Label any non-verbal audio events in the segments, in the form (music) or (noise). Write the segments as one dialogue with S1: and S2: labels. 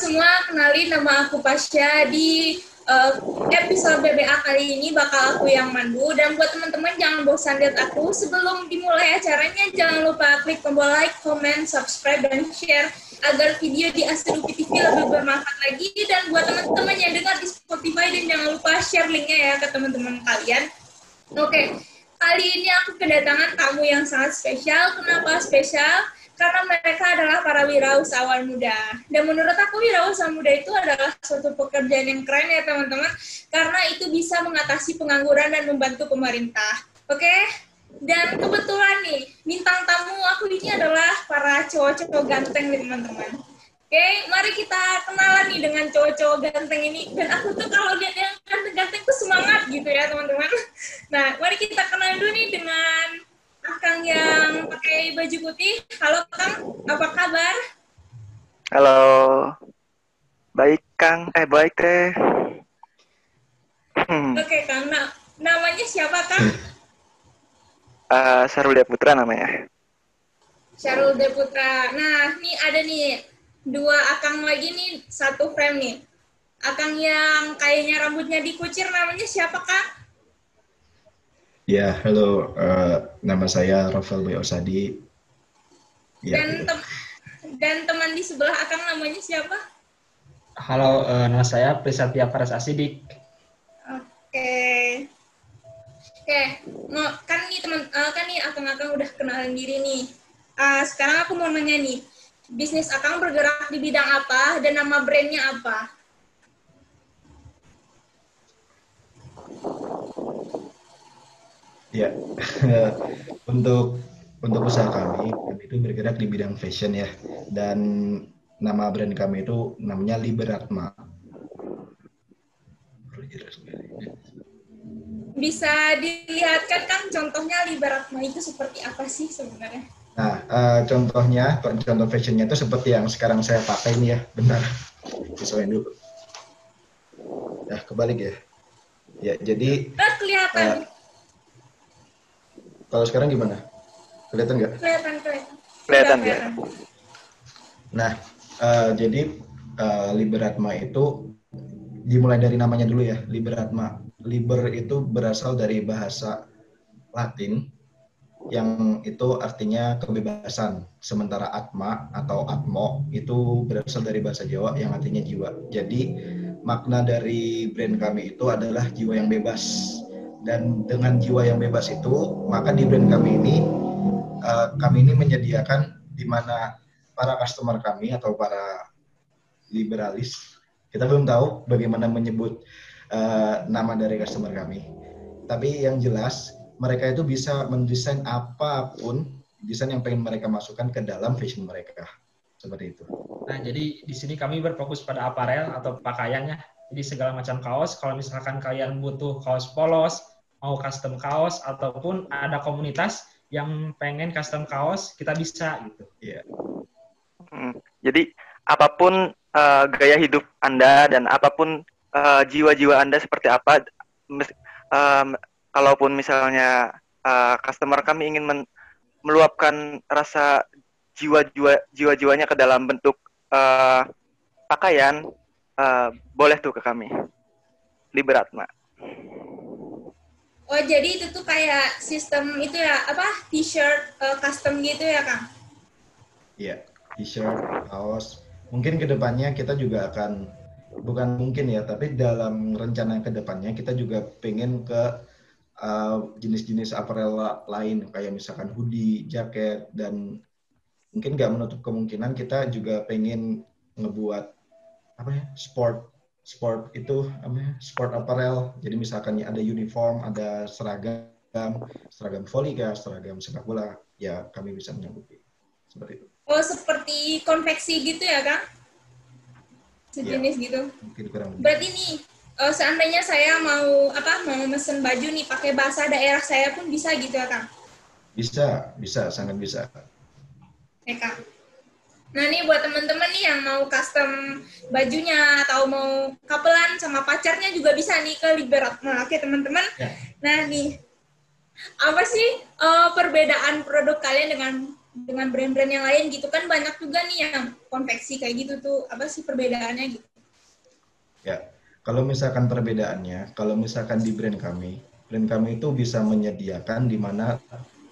S1: semua, kenalin nama aku Pasha di uh, episode BBA kali ini bakal aku yang mandu dan buat teman-teman jangan bosan lihat aku sebelum dimulai acaranya jangan lupa klik tombol like, comment, subscribe dan share agar video di Asturupi TV lebih bermanfaat lagi dan buat teman-teman yang dengar di Spotify dan jangan lupa share linknya ya ke teman-teman kalian. Oke, okay. kali ini aku kedatangan tamu yang sangat spesial. Kenapa spesial? Karena mereka adalah para wirausahawan muda. Dan menurut aku wirausaha muda itu adalah suatu pekerjaan yang keren ya teman-teman, karena itu bisa mengatasi pengangguran dan membantu pemerintah. Oke? Okay? Dan kebetulan nih, bintang tamu aku ini adalah para cowok-cowok ganteng nih teman-teman. Oke, okay, mari kita kenalan nih dengan cowok-cowok ganteng ini. Dan aku tuh kalau lihat yang ganteng-ganteng tuh semangat gitu ya teman-teman. Nah, mari kita kenal dulu nih dengan Kang yang pakai baju putih. Halo Kang, apa kabar?
S2: Halo. Baik Kang, eh baik teh.
S1: Hmm. Oke Kang, nah, namanya siapa Kang?
S2: Uh, Syarul Deputra namanya.
S1: Syarul Deputra. Nah, nih ada nih dua akang lagi nih satu frame nih. Akang yang kayaknya rambutnya dikucir namanya siapa Kang?
S3: Ya, halo. Uh, nama saya Rafael Boy Osadi.
S1: Ya, dan, tem dan teman di sebelah Akang namanya siapa?
S4: Halo, uh, nama saya Prisatya Paras Asidik.
S1: Oke. Oke, mau kan nih teman uh, kan nih Akang-akang udah kenalan diri nih. Uh, sekarang aku mau nanya nih, bisnis Akang bergerak di bidang apa dan nama brandnya apa?
S3: Ya, (laughs) untuk untuk usaha kami, kami itu bergerak di bidang fashion ya, dan nama brand kami itu namanya Liberatma.
S1: Bisa dilihatkan kan contohnya Liberatma itu seperti apa sih sebenarnya?
S3: Nah, uh, contohnya, contoh fashionnya itu seperti yang sekarang saya pakai ini ya, benar. Sesuaiin dulu. Ya, kebalik ya. Ya, jadi.
S1: Nah, kelihatan. Uh,
S3: kalau sekarang gimana? Kelihatan nggak?
S1: Kelihatan, kelihatan.
S2: Kelihatan ya.
S3: Nah, uh, jadi uh, Liberatma itu dimulai dari namanya dulu ya, Liberatma. Liber itu berasal dari bahasa Latin yang itu artinya kebebasan. Sementara atma atau atmo itu berasal dari bahasa Jawa yang artinya jiwa. Jadi makna dari brand kami itu adalah jiwa yang bebas dan dengan jiwa yang bebas itu maka di brand kami ini uh, kami ini menyediakan di mana para customer kami atau para liberalis kita belum tahu bagaimana menyebut uh, nama dari customer kami. Tapi yang jelas mereka itu bisa mendesain apa pun desain yang pengen mereka masukkan ke dalam fashion mereka. Seperti itu.
S4: Nah jadi di sini kami berfokus pada aparel atau pakaiannya jadi segala macam kaos, kalau misalkan kalian butuh kaos polos, mau custom kaos, ataupun ada komunitas yang pengen custom kaos, kita bisa gitu.
S3: Iya. Yeah.
S2: Hmm, jadi apa pun uh, gaya hidup Anda dan apa pun uh, jiwa-jiwa Anda seperti apa, um, kalaupun misalnya uh, customer kami ingin men meluapkan rasa jiwa-jiwa jiwa-jiwanya ke dalam bentuk uh, pakaian, uh, boleh tuh ke kami. Liberatma.
S1: Oh, jadi itu tuh kayak sistem itu ya, apa, t-shirt uh, custom gitu ya, Kang?
S3: Iya, t-shirt, kaos. Mungkin ke depannya kita juga akan, bukan mungkin ya, tapi dalam rencana ke depannya kita juga pengen ke uh, jenis-jenis apparel lain, kayak misalkan hoodie, jaket, dan mungkin nggak menutup kemungkinan kita juga pengen ngebuat apa ya sport sport itu apa sport apparel. Jadi misalkan ada uniform ada seragam seragam volley kah seragam sepak bola ya kami bisa menyanggupi seperti itu.
S1: Oh seperti konveksi gitu ya kang? Sejenis ya, gitu. mungkin kurang berarti nih uh, seandainya saya mau apa mau mesen baju nih pakai bahasa daerah saya pun bisa gitu ya kang?
S3: Bisa bisa sangat bisa.
S1: Ya kang Nah nih buat temen-temen nih yang mau custom bajunya atau mau kapelan sama pacarnya juga bisa nih ke Liberat. Nah oke okay, teman-teman. Ya. Nah nih apa sih uh, perbedaan produk kalian dengan dengan brand-brand yang lain gitu kan banyak juga nih yang konveksi kayak gitu tuh apa sih perbedaannya gitu
S3: Ya, kalau misalkan perbedaannya, kalau misalkan di brand kami, brand kami itu bisa menyediakan di mana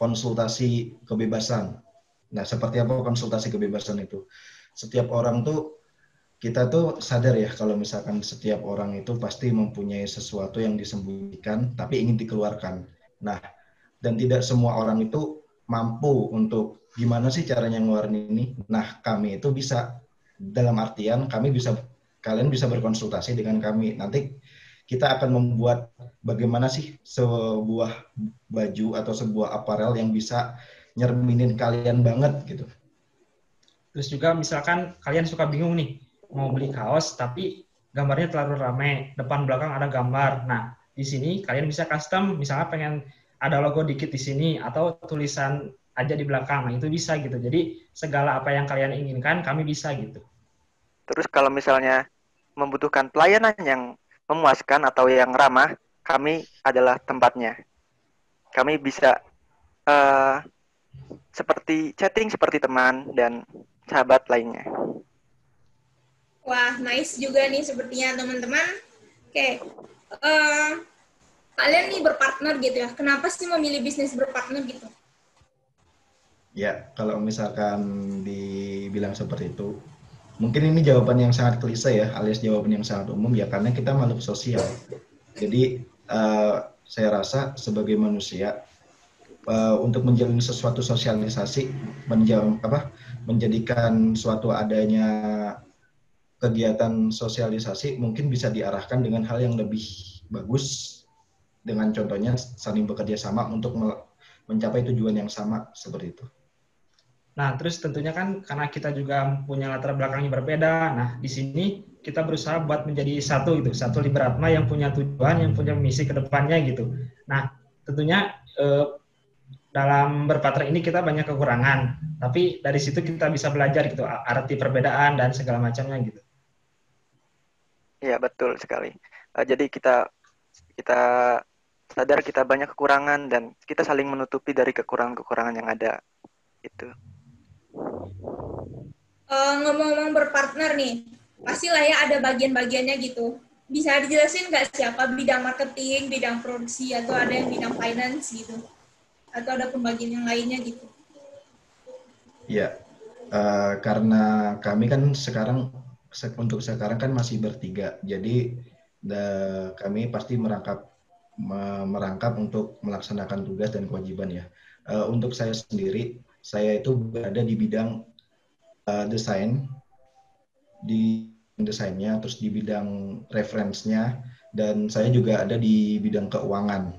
S3: konsultasi kebebasan. Nah, seperti apa konsultasi kebebasan itu? Setiap orang tuh kita tuh sadar ya kalau misalkan setiap orang itu pasti mempunyai sesuatu yang disembunyikan tapi ingin dikeluarkan. Nah, dan tidak semua orang itu mampu untuk gimana sih caranya ngeluarin ini. Nah, kami itu bisa dalam artian kami bisa kalian bisa berkonsultasi dengan kami. Nanti kita akan membuat bagaimana sih sebuah baju atau sebuah aparel yang bisa nyerminin kalian banget gitu.
S4: Terus juga misalkan kalian suka bingung nih mau beli kaos tapi gambarnya terlalu ramai, depan belakang ada gambar. Nah, di sini kalian bisa custom misalnya pengen ada logo dikit di sini atau tulisan aja di belakang. Nah, itu bisa gitu. Jadi segala apa yang kalian inginkan kami bisa gitu.
S2: Terus kalau misalnya membutuhkan pelayanan yang memuaskan atau yang ramah, kami adalah tempatnya. Kami bisa uh, seperti chatting seperti teman dan sahabat lainnya.
S1: Wah, nice juga nih sepertinya teman-teman. Oke, uh, kalian nih berpartner gitu ya. Kenapa sih memilih bisnis berpartner gitu?
S3: Ya, kalau misalkan dibilang seperti itu, Mungkin ini jawaban yang sangat klise ya, alias jawaban yang sangat umum ya karena kita makhluk sosial. Jadi uh, saya rasa sebagai manusia uh, untuk menjalin sesuatu sosialisasi, menjam, apa, menjadikan suatu adanya kegiatan sosialisasi mungkin bisa diarahkan dengan hal yang lebih bagus dengan contohnya saling bekerja sama untuk mencapai tujuan yang sama seperti itu.
S4: Nah, terus tentunya kan karena kita juga punya latar belakang yang berbeda. Nah, di sini kita berusaha buat menjadi satu gitu, satu Liberatma yang punya tujuan, yang punya misi ke depannya gitu. Nah, tentunya eh, dalam berpartner ini kita banyak kekurangan, tapi dari situ kita bisa belajar gitu arti perbedaan dan segala macamnya gitu.
S2: Iya betul sekali. Uh, jadi kita kita sadar kita banyak kekurangan dan kita saling menutupi dari kekurangan-kekurangan yang ada itu
S1: uh, ngomong-ngomong berpartner nih, pastilah ya ada bagian-bagiannya gitu. Bisa dijelasin nggak siapa bidang marketing, bidang produksi, atau ada yang bidang finance gitu? Atau ada pembagian yang lainnya gitu?
S3: Ya, uh, karena kami kan sekarang untuk sekarang kan masih bertiga, jadi the, kami pasti merangkap merangkap untuk melaksanakan tugas dan kewajiban ya. Uh, untuk saya sendiri, saya itu berada di bidang uh, desain di desainnya terus di bidang referensinya dan saya juga ada di bidang keuangan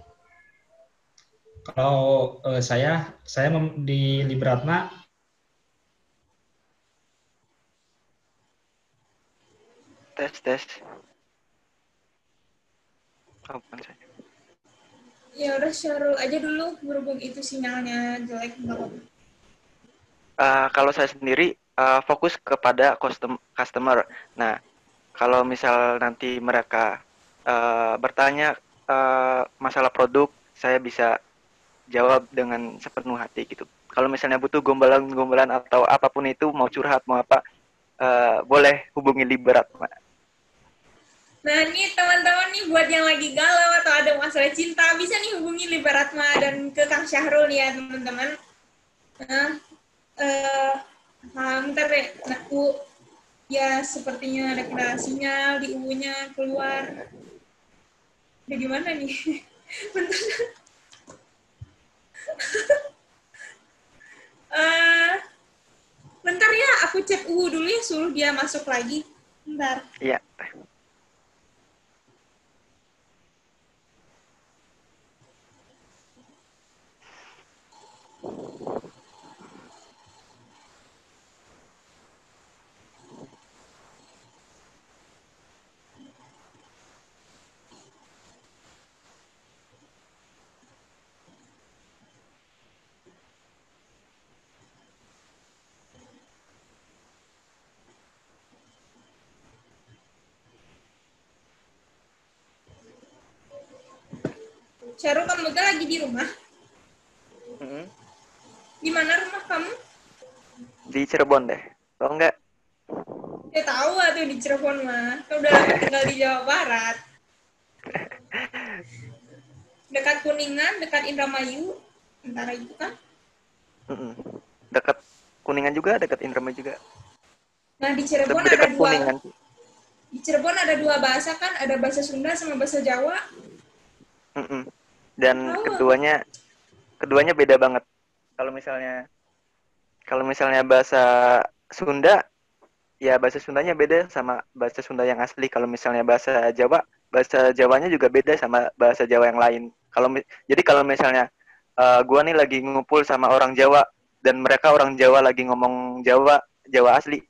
S4: kalau uh, saya saya di Libratma
S2: tes tes. Oh, saya
S1: ya udah Syarul aja dulu berhubung itu sinyalnya jelek banget.
S2: Uh, kalau saya sendiri uh, fokus kepada custom, customer. Nah, kalau misal nanti mereka uh, bertanya uh, masalah produk, saya bisa jawab dengan sepenuh hati gitu. Kalau misalnya butuh gombalan-gombalan atau apa pun itu, mau curhat, mau apa, uh, boleh hubungi Liberat, Mbak.
S1: Nah, ini teman-teman nih buat yang lagi galau atau ada masalah cinta, bisa nih hubungi Liberatma dan ke Kang Syahrul ya, teman-teman. Nah, uh, bentar deh, nah, ya sepertinya ada kendala sinyal di U-nya keluar. Udah gimana nih? (laughs) bentar. uh, bentar ya, aku cek U dulu ya, suruh dia masuk lagi. Bentar.
S2: Iya.
S1: Syarul kamu juga lagi di rumah?
S2: Mm-hmm.
S1: Di mana rumah kamu?
S2: di Cirebon deh. Tau enggak?
S1: Ya tahu tuh di Cirebon mah. Kan udah lama (laughs) tinggal di Jawa Barat. (laughs) Dekat Kuningan, dekat Indramayu. Antara itu kan.
S2: Mm-mm. Dekat Kuningan juga, dekat Indramayu juga.
S1: Nah di Cirebon ada dua.
S2: Kuningan.
S1: Di Cirebon ada dua bahasa kan. Ada bahasa Sunda sama bahasa Jawa.
S2: Mm-mm. Dan
S1: Oh.
S2: keduanya keduanya beda banget. Kalau misalnya kalau misalnya bahasa Sunda ya bahasa Sundanya beda sama bahasa Sunda yang asli. Kalau misalnya bahasa Jawa, bahasa Jawanya juga beda sama bahasa Jawa yang lain. Kalau jadi kalau misalnya eh, gua nih lagi ngumpul sama orang Jawa dan mereka orang Jawa lagi ngomong Jawa, Jawa asli,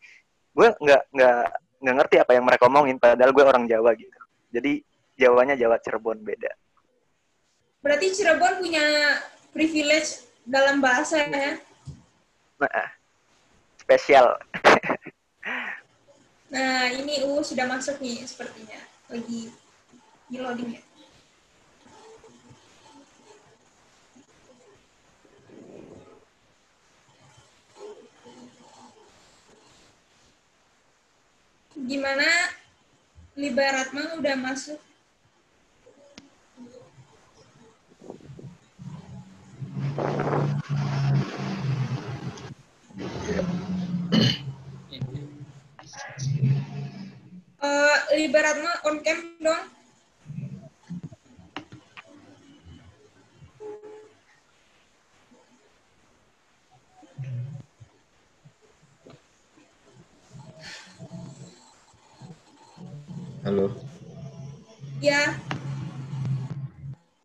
S2: gue nggak nggak nggak ngerti apa yang mereka omongin padahal gue orang Jawa gitu. Jadi Jawanya Jawa Cirebon beda.
S1: Berarti Cirebon punya privilege dalam bahasa ya.
S2: Nah, spesial. (laughs)
S1: Nah, ini U sudah masuk nih sepertinya. Lagi di loading ya. Gimana Liberatma udah masuk? Eh, Liberatma on cam dong.
S3: Halo.
S1: Ya,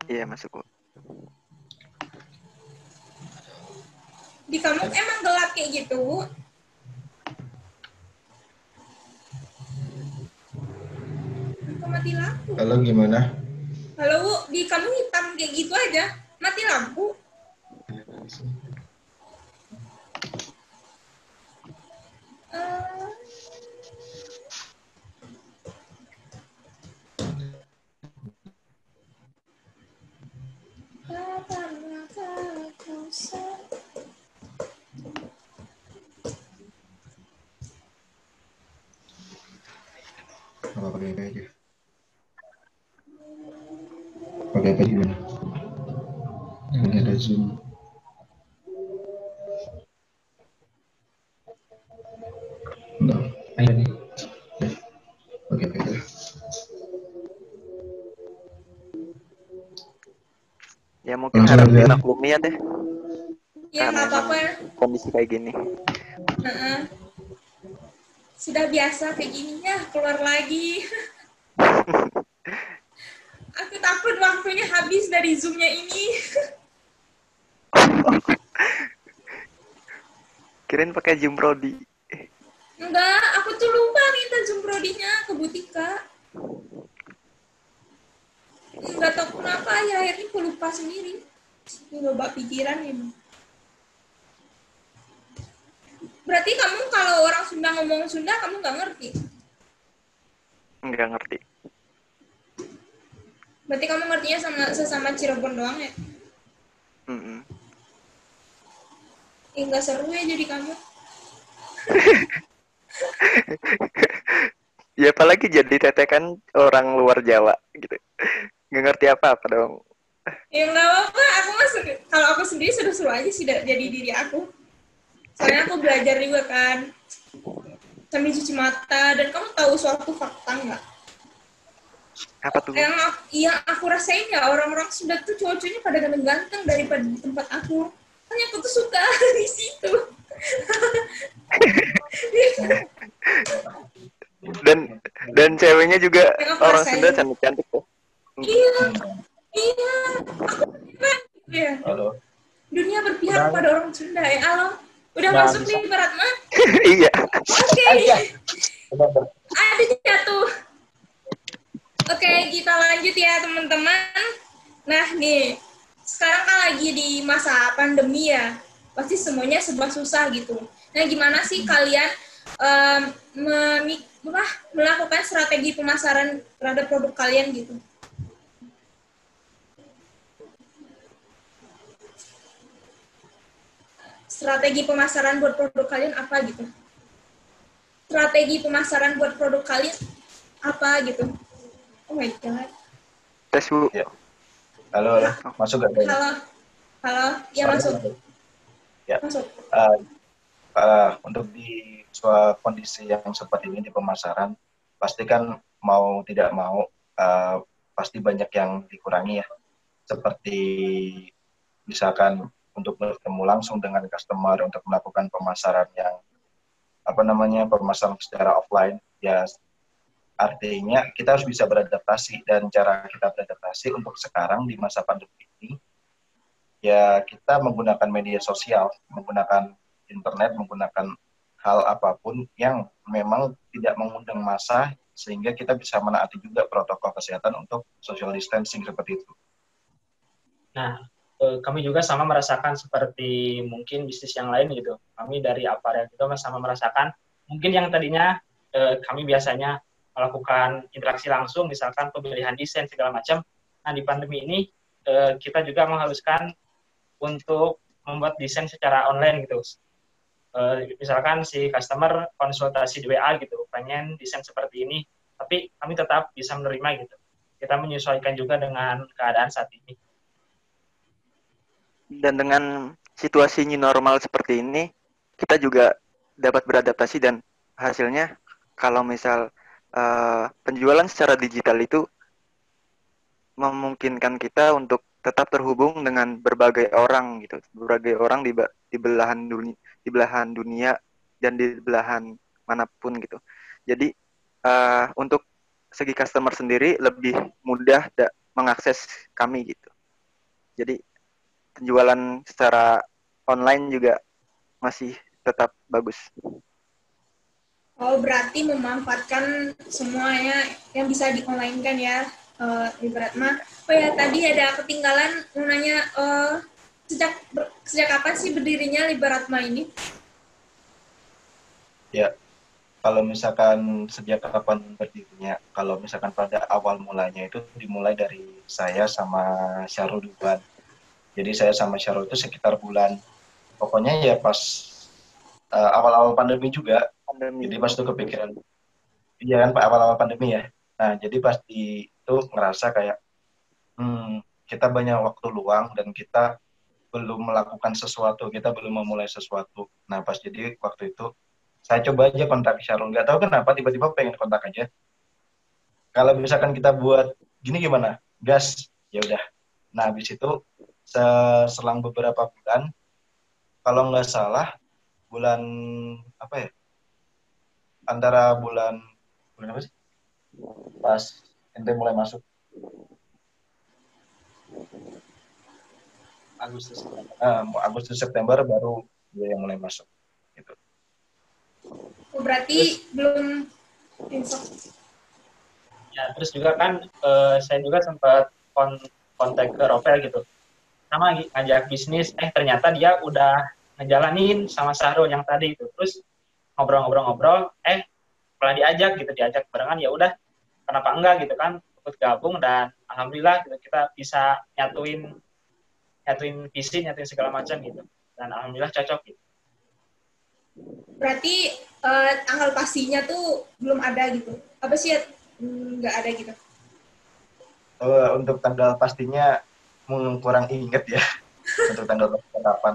S2: Iya masuk kok.
S1: di kamu emang gelap kayak gitu. Kok mati lampu?
S3: Halo gimana?
S1: Halo, Bu, di kamu hitam kayak gitu aja. Mati lampu. Eh, kapanlah kau sa-
S3: Apa pakai apa aja? Pakai apa gimana? Ini ada zoom.
S4: Ayo nih.
S2: Ya mungkin
S3: Langsung
S2: harap dimaklumi ya deh
S1: Ya, nggak apa-apa.
S2: kondisi kayak gini.
S1: Heeh. Sudah biasa kayak gini ya, keluar lagi. (laughs) Aku takut waktunya habis dari Zoom-nya ini. (laughs)
S2: Kirain pakai Zoom Prodi.
S1: Enggak, aku tuh lupa minta Zoom Prodinya ke Butika. Enggak tahu kenapa ya, akhirnya aku lupa sendiri. Coba pikiran emang. Berarti kamu kalau orang Sunda ngomong Sunda, kamu nggak ngerti?
S2: Nggak ngerti.
S1: Berarti kamu ngertinya sama sesama Cirebon doang ya?
S2: Mm-mm.
S1: Ih, nggak seru ya jadi kamu. (laughs)
S2: Ya apalagi jadi teteh kan orang luar Jawa gitu. Nggak ngerti apa-apa dong.
S1: Ya nggak apa-apa, aku mah sen- kalau aku sendiri seru-seru aja sih jadi diri aku. Soalnya aku belajar juga kan. Sambil cuci mata, dan kamu tahu suatu fakta nggak?
S2: Apa tuh?
S1: Yang aku, yang aku rasain ya, orang-orang Sunda tuh cowok-cowoknya pada ganteng-ganteng daripada di tempat aku. Hanya aku tuh suka (laughs) di situ.
S2: Dan dan ceweknya juga orang
S1: rasain.
S2: Sunda cantik-cantik tuh.
S1: iya, iya. Aku gitu ya.
S3: Halo.
S1: Dunia berpihak
S4: Udah.
S1: pada orang Sunda ya. Halo, Udah masuk
S4: bisa.
S1: nih Berat mah? (laughs)
S2: iya.
S1: Oke. Ada jatuh. Oke, kita lanjut ya teman-teman. Nah nih, sekarang kan lagi di masa pandemi ya. Pasti semuanya serba susah gitu. Nah gimana sih kalian em, memi- apa, melakukan strategi pemasaran terhadap produk kalian gitu? Strategi pemasaran buat produk kalian apa gitu strategi pemasaran buat produk kalian apa gitu oh my god
S2: tes bu
S3: Ya. Halo, halo. Masuk gak?
S1: Halo halo ya
S3: Suaranya masuk. Ya.
S1: masuk
S3: Uh, uh, untuk di suatu kondisi yang seperti ini di pemasaran, pasti kan mau tidak mau uh, pasti banyak yang dikurangi ya. Seperti misalkan untuk bertemu langsung dengan customer untuk melakukan pemasaran yang apa namanya pemasaran secara offline ya artinya kita harus bisa beradaptasi dan cara kita beradaptasi untuk sekarang di masa pandemi ini ya kita menggunakan media sosial menggunakan internet menggunakan hal apa pun yang memang tidak mengundang massa sehingga kita bisa menaati juga protokol kesehatan untuk social distancing seperti itu.
S4: Nah, kami juga sama merasakan seperti mungkin bisnis yang lain gitu. Kami dari aparel itu sama merasakan mungkin yang tadinya eh, kami biasanya melakukan interaksi langsung, misalkan pemilihan desain segala macam. Nah, di pandemi ini eh, kita juga mengharuskan untuk membuat desain secara online gitu. Eh, misalkan si customer konsultasi di WA gitu, pengen desain seperti ini, tapi kami tetap bisa menerima gitu. Kita menyesuaikan juga dengan keadaan saat ini.
S2: Dan dengan situasi new normal seperti ini kita juga dapat beradaptasi dan hasilnya kalau misal eh, penjualan secara digital itu memungkinkan kita untuk tetap terhubung dengan berbagai orang gitu. Berbagai orang di di belahan dunia di belahan dunia dan di belahan mana pun gitu. Jadi eh, untuk segi customer sendiri lebih mudah da- mengakses kami gitu. Jadi penjualan secara online juga masih tetap bagus.
S1: Oh, berarti memanfaatkan semuanya yang bisa di-online kan ya, uh, ibarat mah. Oh ya, tadi ada ketinggalan mau nanya, eh, sejak ber- sejak kapan sih berdirinya Liberatma ini?
S3: Ya, kalau misalkan sejak kapan berdirinya, kalau misalkan pada awal mulanya itu dimulai dari saya sama Syarul duluan. Jadi saya sama Syarul itu sekitar bulan, pokoknya ya pas uh, awal-awal pandemi juga.
S2: Pandemi.
S3: Jadi pas itu kepikiran, iya kan Pak awal-awal pandemi ya. Nah jadi pas di itu ngerasa kayak, hmm, kita banyak waktu luang dan kita belum melakukan sesuatu, kita belum memulai sesuatu. Nah pas jadi waktu itu saya coba aja kontak Syarul nggak tahu kenapa tiba-tiba pengen kontak aja kalau misalkan kita buat gini gimana gas ya udah nah habis itu selang beberapa bulan kalau nggak salah bulan apa ya antara bulan bulan apa sih pas ente mulai masuk Agustus ah, Agustus September baru dia yang mulai masuk gitu
S1: Oh, berarti belum info.
S4: Ya, terus juga kan eh, saya juga sempat kon kontak ke Rovel gitu. Sama lagi ngajak bisnis, eh ternyata dia udah ngejalanin sama Sahrul yang tadi itu. Terus ngobrol-ngobrol-ngobrol, eh malah diajak gitu, diajak barengan ya udah kenapa enggak gitu kan ikut gabung dan alhamdulillah gitu, kita bisa nyatuin nyatuin visi, nyatuin segala macam gitu. Dan alhamdulillah cocok gitu.
S1: Berarti eh, tanggal pastinya tuh belum ada gitu. Apa sih ya? Hmm, nggak ada gitu.
S3: Eh, untuk tanggal pastinya kurang inget ya untuk tanggal kapan.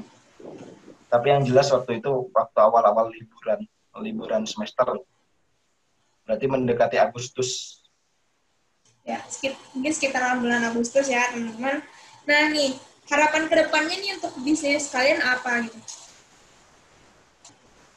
S3: Tapi yang jelas waktu itu waktu awal-awal liburan liburan semester berarti mendekati Agustus.
S1: Ya, sekit- mungkin sekitar bulan Agustus ya, teman-teman. Nah, nih, harapan ke depannya nih untuk bisnis kalian apa gitu?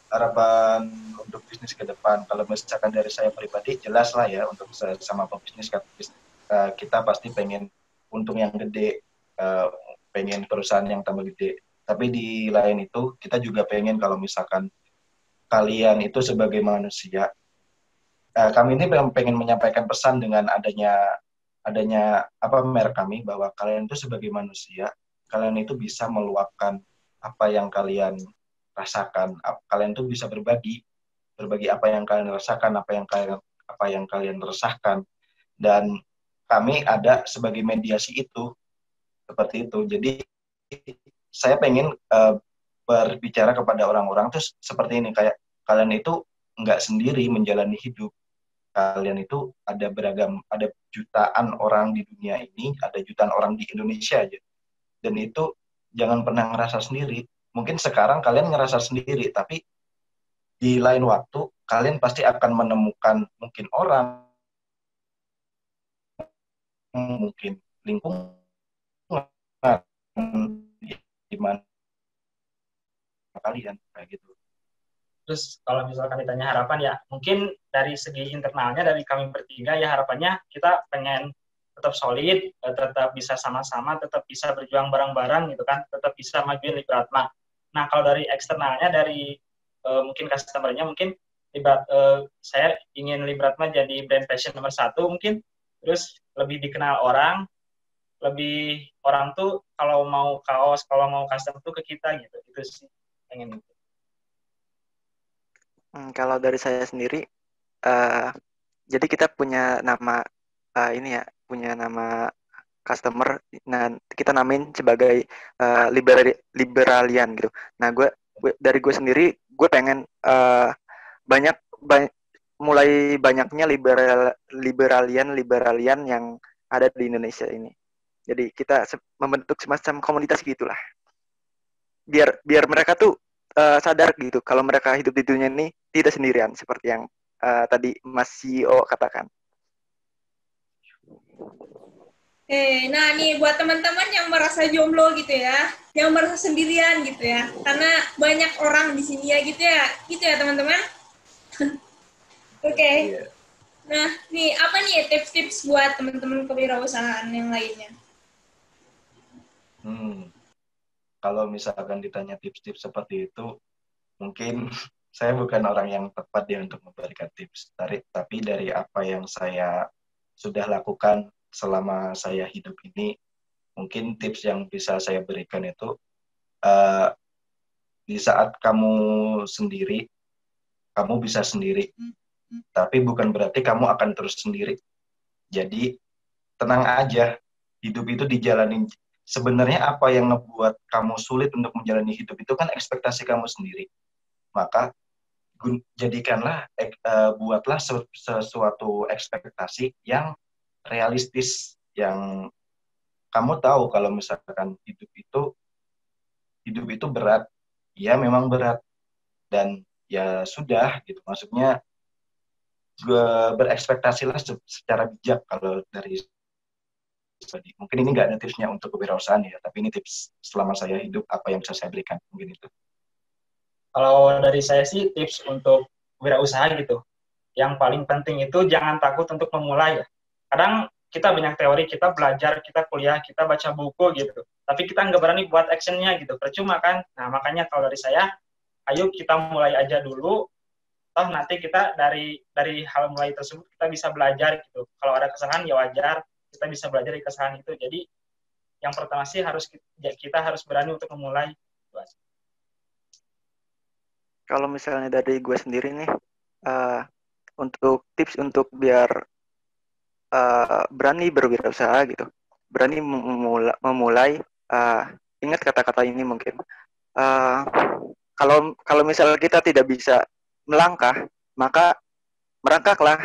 S3: Harapan untuk bisnis ke depan kalau misalkan dari saya pribadi jelas lah ya untuk sama pebisnis eh, kita pasti pengen untung yang gede, eh, pengen perusahaan yang tambah gede. Tapi di lain itu kita juga pengen kalau misalkan kalian itu sebagai manusia, eh, kami ini pengen menyampaikan pesan dengan adanya adanya apa merek kami bahwa kalian itu sebagai manusia, kalian itu bisa meluapkan apa yang kalian rasakan, kalian tuh bisa berbagi, berbagi apa yang kalian rasakan, apa yang kalian apa yang kalian resahkan, dan kami ada sebagai mediasi itu. Seperti itu. Jadi saya pengen eh, berbicara kepada orang-orang tuh seperti ini. Kayak kalian itu nggak sendiri menjalani hidup. Kalian itu ada beragam ada jutaan orang di dunia ini ada jutaan orang di Indonesia aja. Dan itu jangan pernah ngerasa sendiri. Mungkin sekarang kalian ngerasa sendiri tapi di lain waktu kalian pasti akan menemukan mungkin orang mungkin lingkungan di mana kalian kayak gitu.
S4: Terus kalau misalkan ditanya harapan ya mungkin dari segi internalnya dari kami bertiga ya harapannya kita pengen tetap solid, eh, tetap bisa sama-sama, tetap bisa berjuang bareng-bareng gitu kan, tetap bisa majuin Liberatma. Nah kalau dari eksternalnya dari uh, mungkin customernya mungkin Liberat, uh, saya ingin Liberatma jadi brand fashion nomor satu mungkin, terus lebih dikenal orang, lebih orang tuh kalau mau kaos, kalau mau custom tuh ke kita gitu, itu sih pengen itu.
S2: Hmm, kalau dari saya sendiri, uh, jadi kita punya nama uh, ini ya, punya nama customer, nah kita namain sebagai uh, liberal, liberalian gitu. Nah gue, gue dari gue sendiri, gue pengen uh, banyak, banyak mulai banyaknya liberal liberalian liberalian yang ada di Indonesia ini. Jadi kita membentuk semacam komunitas gitulah biar biar mereka tuh uh, sadar gitu kalau mereka hidup di dunia ini tidak sendirian seperti yang uh, tadi Mas CEO katakan.
S1: Eh, nah nih buat teman-teman yang merasa jomblo gitu ya, yang merasa sendirian gitu ya, karena banyak orang di sini ya gitu ya, gitu ya teman-teman. Oke. Okay. Iya. Yeah. Nah, nih apa nih tips-tips buat teman-teman kewirausahaan yang lainnya?
S3: Hmm kalau misalkan ditanya tips-tips seperti itu, mungkin (laughs) saya bukan orang yang tepat ya untuk memberikan tips. Tapi dari apa yang saya sudah lakukan selama saya hidup ini, mungkin tips yang bisa saya berikan itu uh, di saat kamu sendiri, kamu bisa sendiri, tapi bukan berarti kamu akan terus sendiri. Jadi tenang aja, hidup itu dijalanin sebenarnya apa yang ngebuat kamu sulit untuk menjalani hidup itu kan ekspektasi kamu sendiri. Maka jadikanlah uh, buatlah sesuatu ekspektasi yang realistis yang kamu tahu kalau misalkan hidup itu hidup itu berat. Ya memang berat. Dan ya sudah gitu. Maksudnya berekspektasilah secara bijak kalau dari Mungkin ini nggak ada tipsnya untuk kewirausahaan ya, tapi ini tips selama saya hidup apa yang bisa saya berikan mungkin itu.
S4: Kalau dari saya sih tips untuk wirausaha gitu, yang paling penting itu jangan takut untuk memulai ya. Kadang kita banyak teori, kita belajar, kita kuliah, kita baca buku gitu, tapi kita nggak berani buat actionnya gitu, percuma kan. Nah makanya kalau dari saya, ayo kita mulai aja dulu, toh nanti kita dari dari hal mulai tersebut kita bisa belajar gitu. Kalau ada kesalahan ya wajar, kita bisa belajar dari kesalahan itu. Jadi yang pertama sih harus ya, kita harus berani untuk memulai.
S2: Kalau misalnya dari gue sendiri nih uh, untuk tips untuk biar uh, berani berwirausaha gitu. Berani memulai, memulai uh, ingat kata-kata ini mungkin. Uh, kalau kalau misalnya kita tidak bisa melangkah maka merangkaklah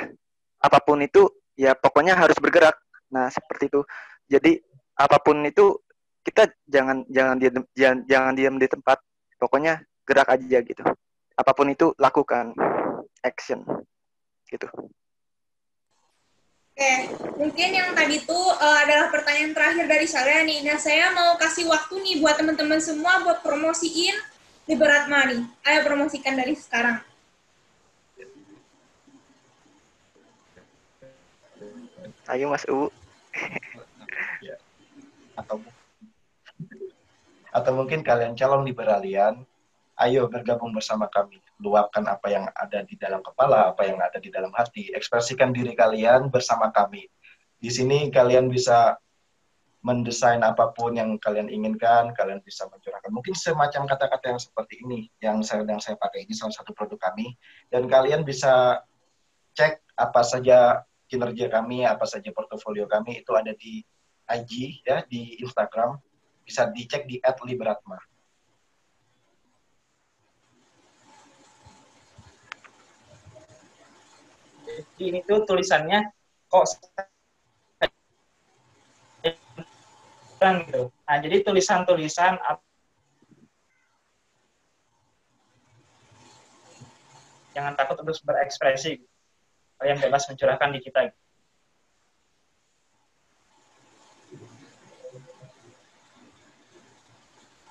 S2: apa pun itu ya pokoknya harus bergerak Nah, seperti itu. Jadi apa pun itu kita jangan jangan diam jangan, jangan diam di tempat. Pokoknya gerak aja gitu. Apa pun itu lakukan action gitu.
S1: Oke, mungkin yang tadi itu uh, adalah pertanyaan terakhir dari saya nih. Nah, saya mau kasih waktu nih buat teman-teman semua buat promosiin Liberatma nih. Ayo promosikan dari sekarang.
S2: Ayo Mas U.
S3: ya. Atau atau mungkin kalian calon liberalian, ayo bergabung bersama kami. Luapkan apa yang ada di dalam kepala, apa yang ada di dalam hati. Ekspresikan diri kalian bersama kami. Di sini kalian bisa mendesain apa pun yang kalian inginkan, kalian bisa mencurahkan. Mungkin semacam kata-kata yang seperti ini yang sedang saya pakai ini salah satu produk kami dan kalian bisa cek apa saja kinerja kami, apa saja portofolio kami itu ada di IG ya di Instagram. Bisa dicek di @libratma.
S4: Jadi ini tuh tulisannya kok gitu. Nah, jadi tulisan-tulisan jangan takut untuk berekspresi. Kalian bebas mencurahkan di kita.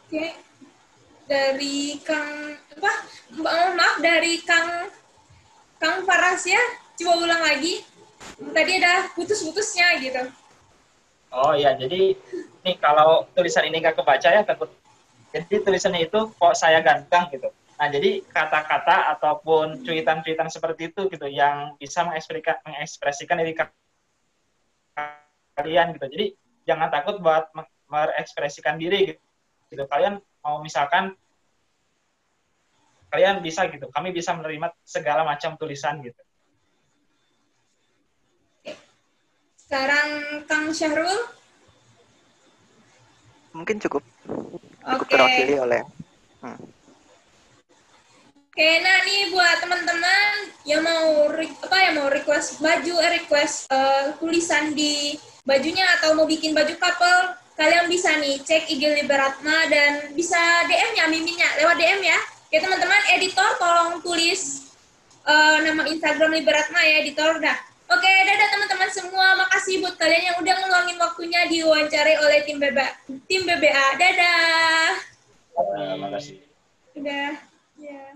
S1: Oke. Dari Kang apa? Maaf dari Kang Kang Faras ya. Coba ulang lagi. Tadi ada putus-putusnya gitu.
S4: Oh iya, jadi ini kalau tulisan ini nggak kebaca ya takut. Jadi tulisannya itu kok saya ganteng gitu. Nah, jadi kata-kata ataupun cuitan-cuitan seperti itu gitu yang bisa mengekspresikan, mengekspresikan diri kalian gitu. Jadi jangan takut buat mengekspresikan diri gitu. gitu. Kalian mau misalkan kalian bisa gitu. Kami bisa menerima segala macam tulisan gitu.
S1: Sekarang Kang Syahrul.
S2: Mungkin cukup. Cukup
S1: Oke.
S2: terwakili oleh. Hmm.
S1: Oke, nah nih buat teman-teman yang mau apa yang mau request baju, eh, request eh, tulisan di bajunya atau mau bikin baju couple, kalian bisa nih cek IG Liberatma dan bisa DM ya miminnya lewat DM ya. Oke teman-teman, editor tolong tulis eh, nama Instagram Liberatma ya editor dah. Oke, dadah teman-teman semua. Makasih buat kalian yang udah ngeluangin waktunya diwawancari oleh tim BBA. Tim BBA. Dadah.
S4: Terima kasih.
S1: Udah. Ya.